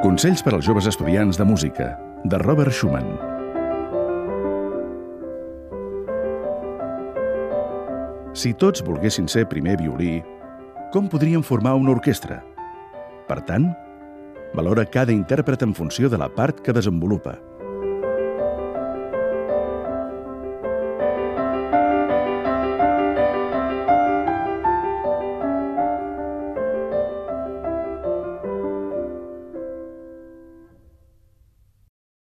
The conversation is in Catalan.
Consells per als joves estudiants de música, de Robert Schumann. Si tots volguessin ser primer violí, com podríem formar una orquestra? Per tant, valora cada intèrpret en funció de la part que desenvolupa.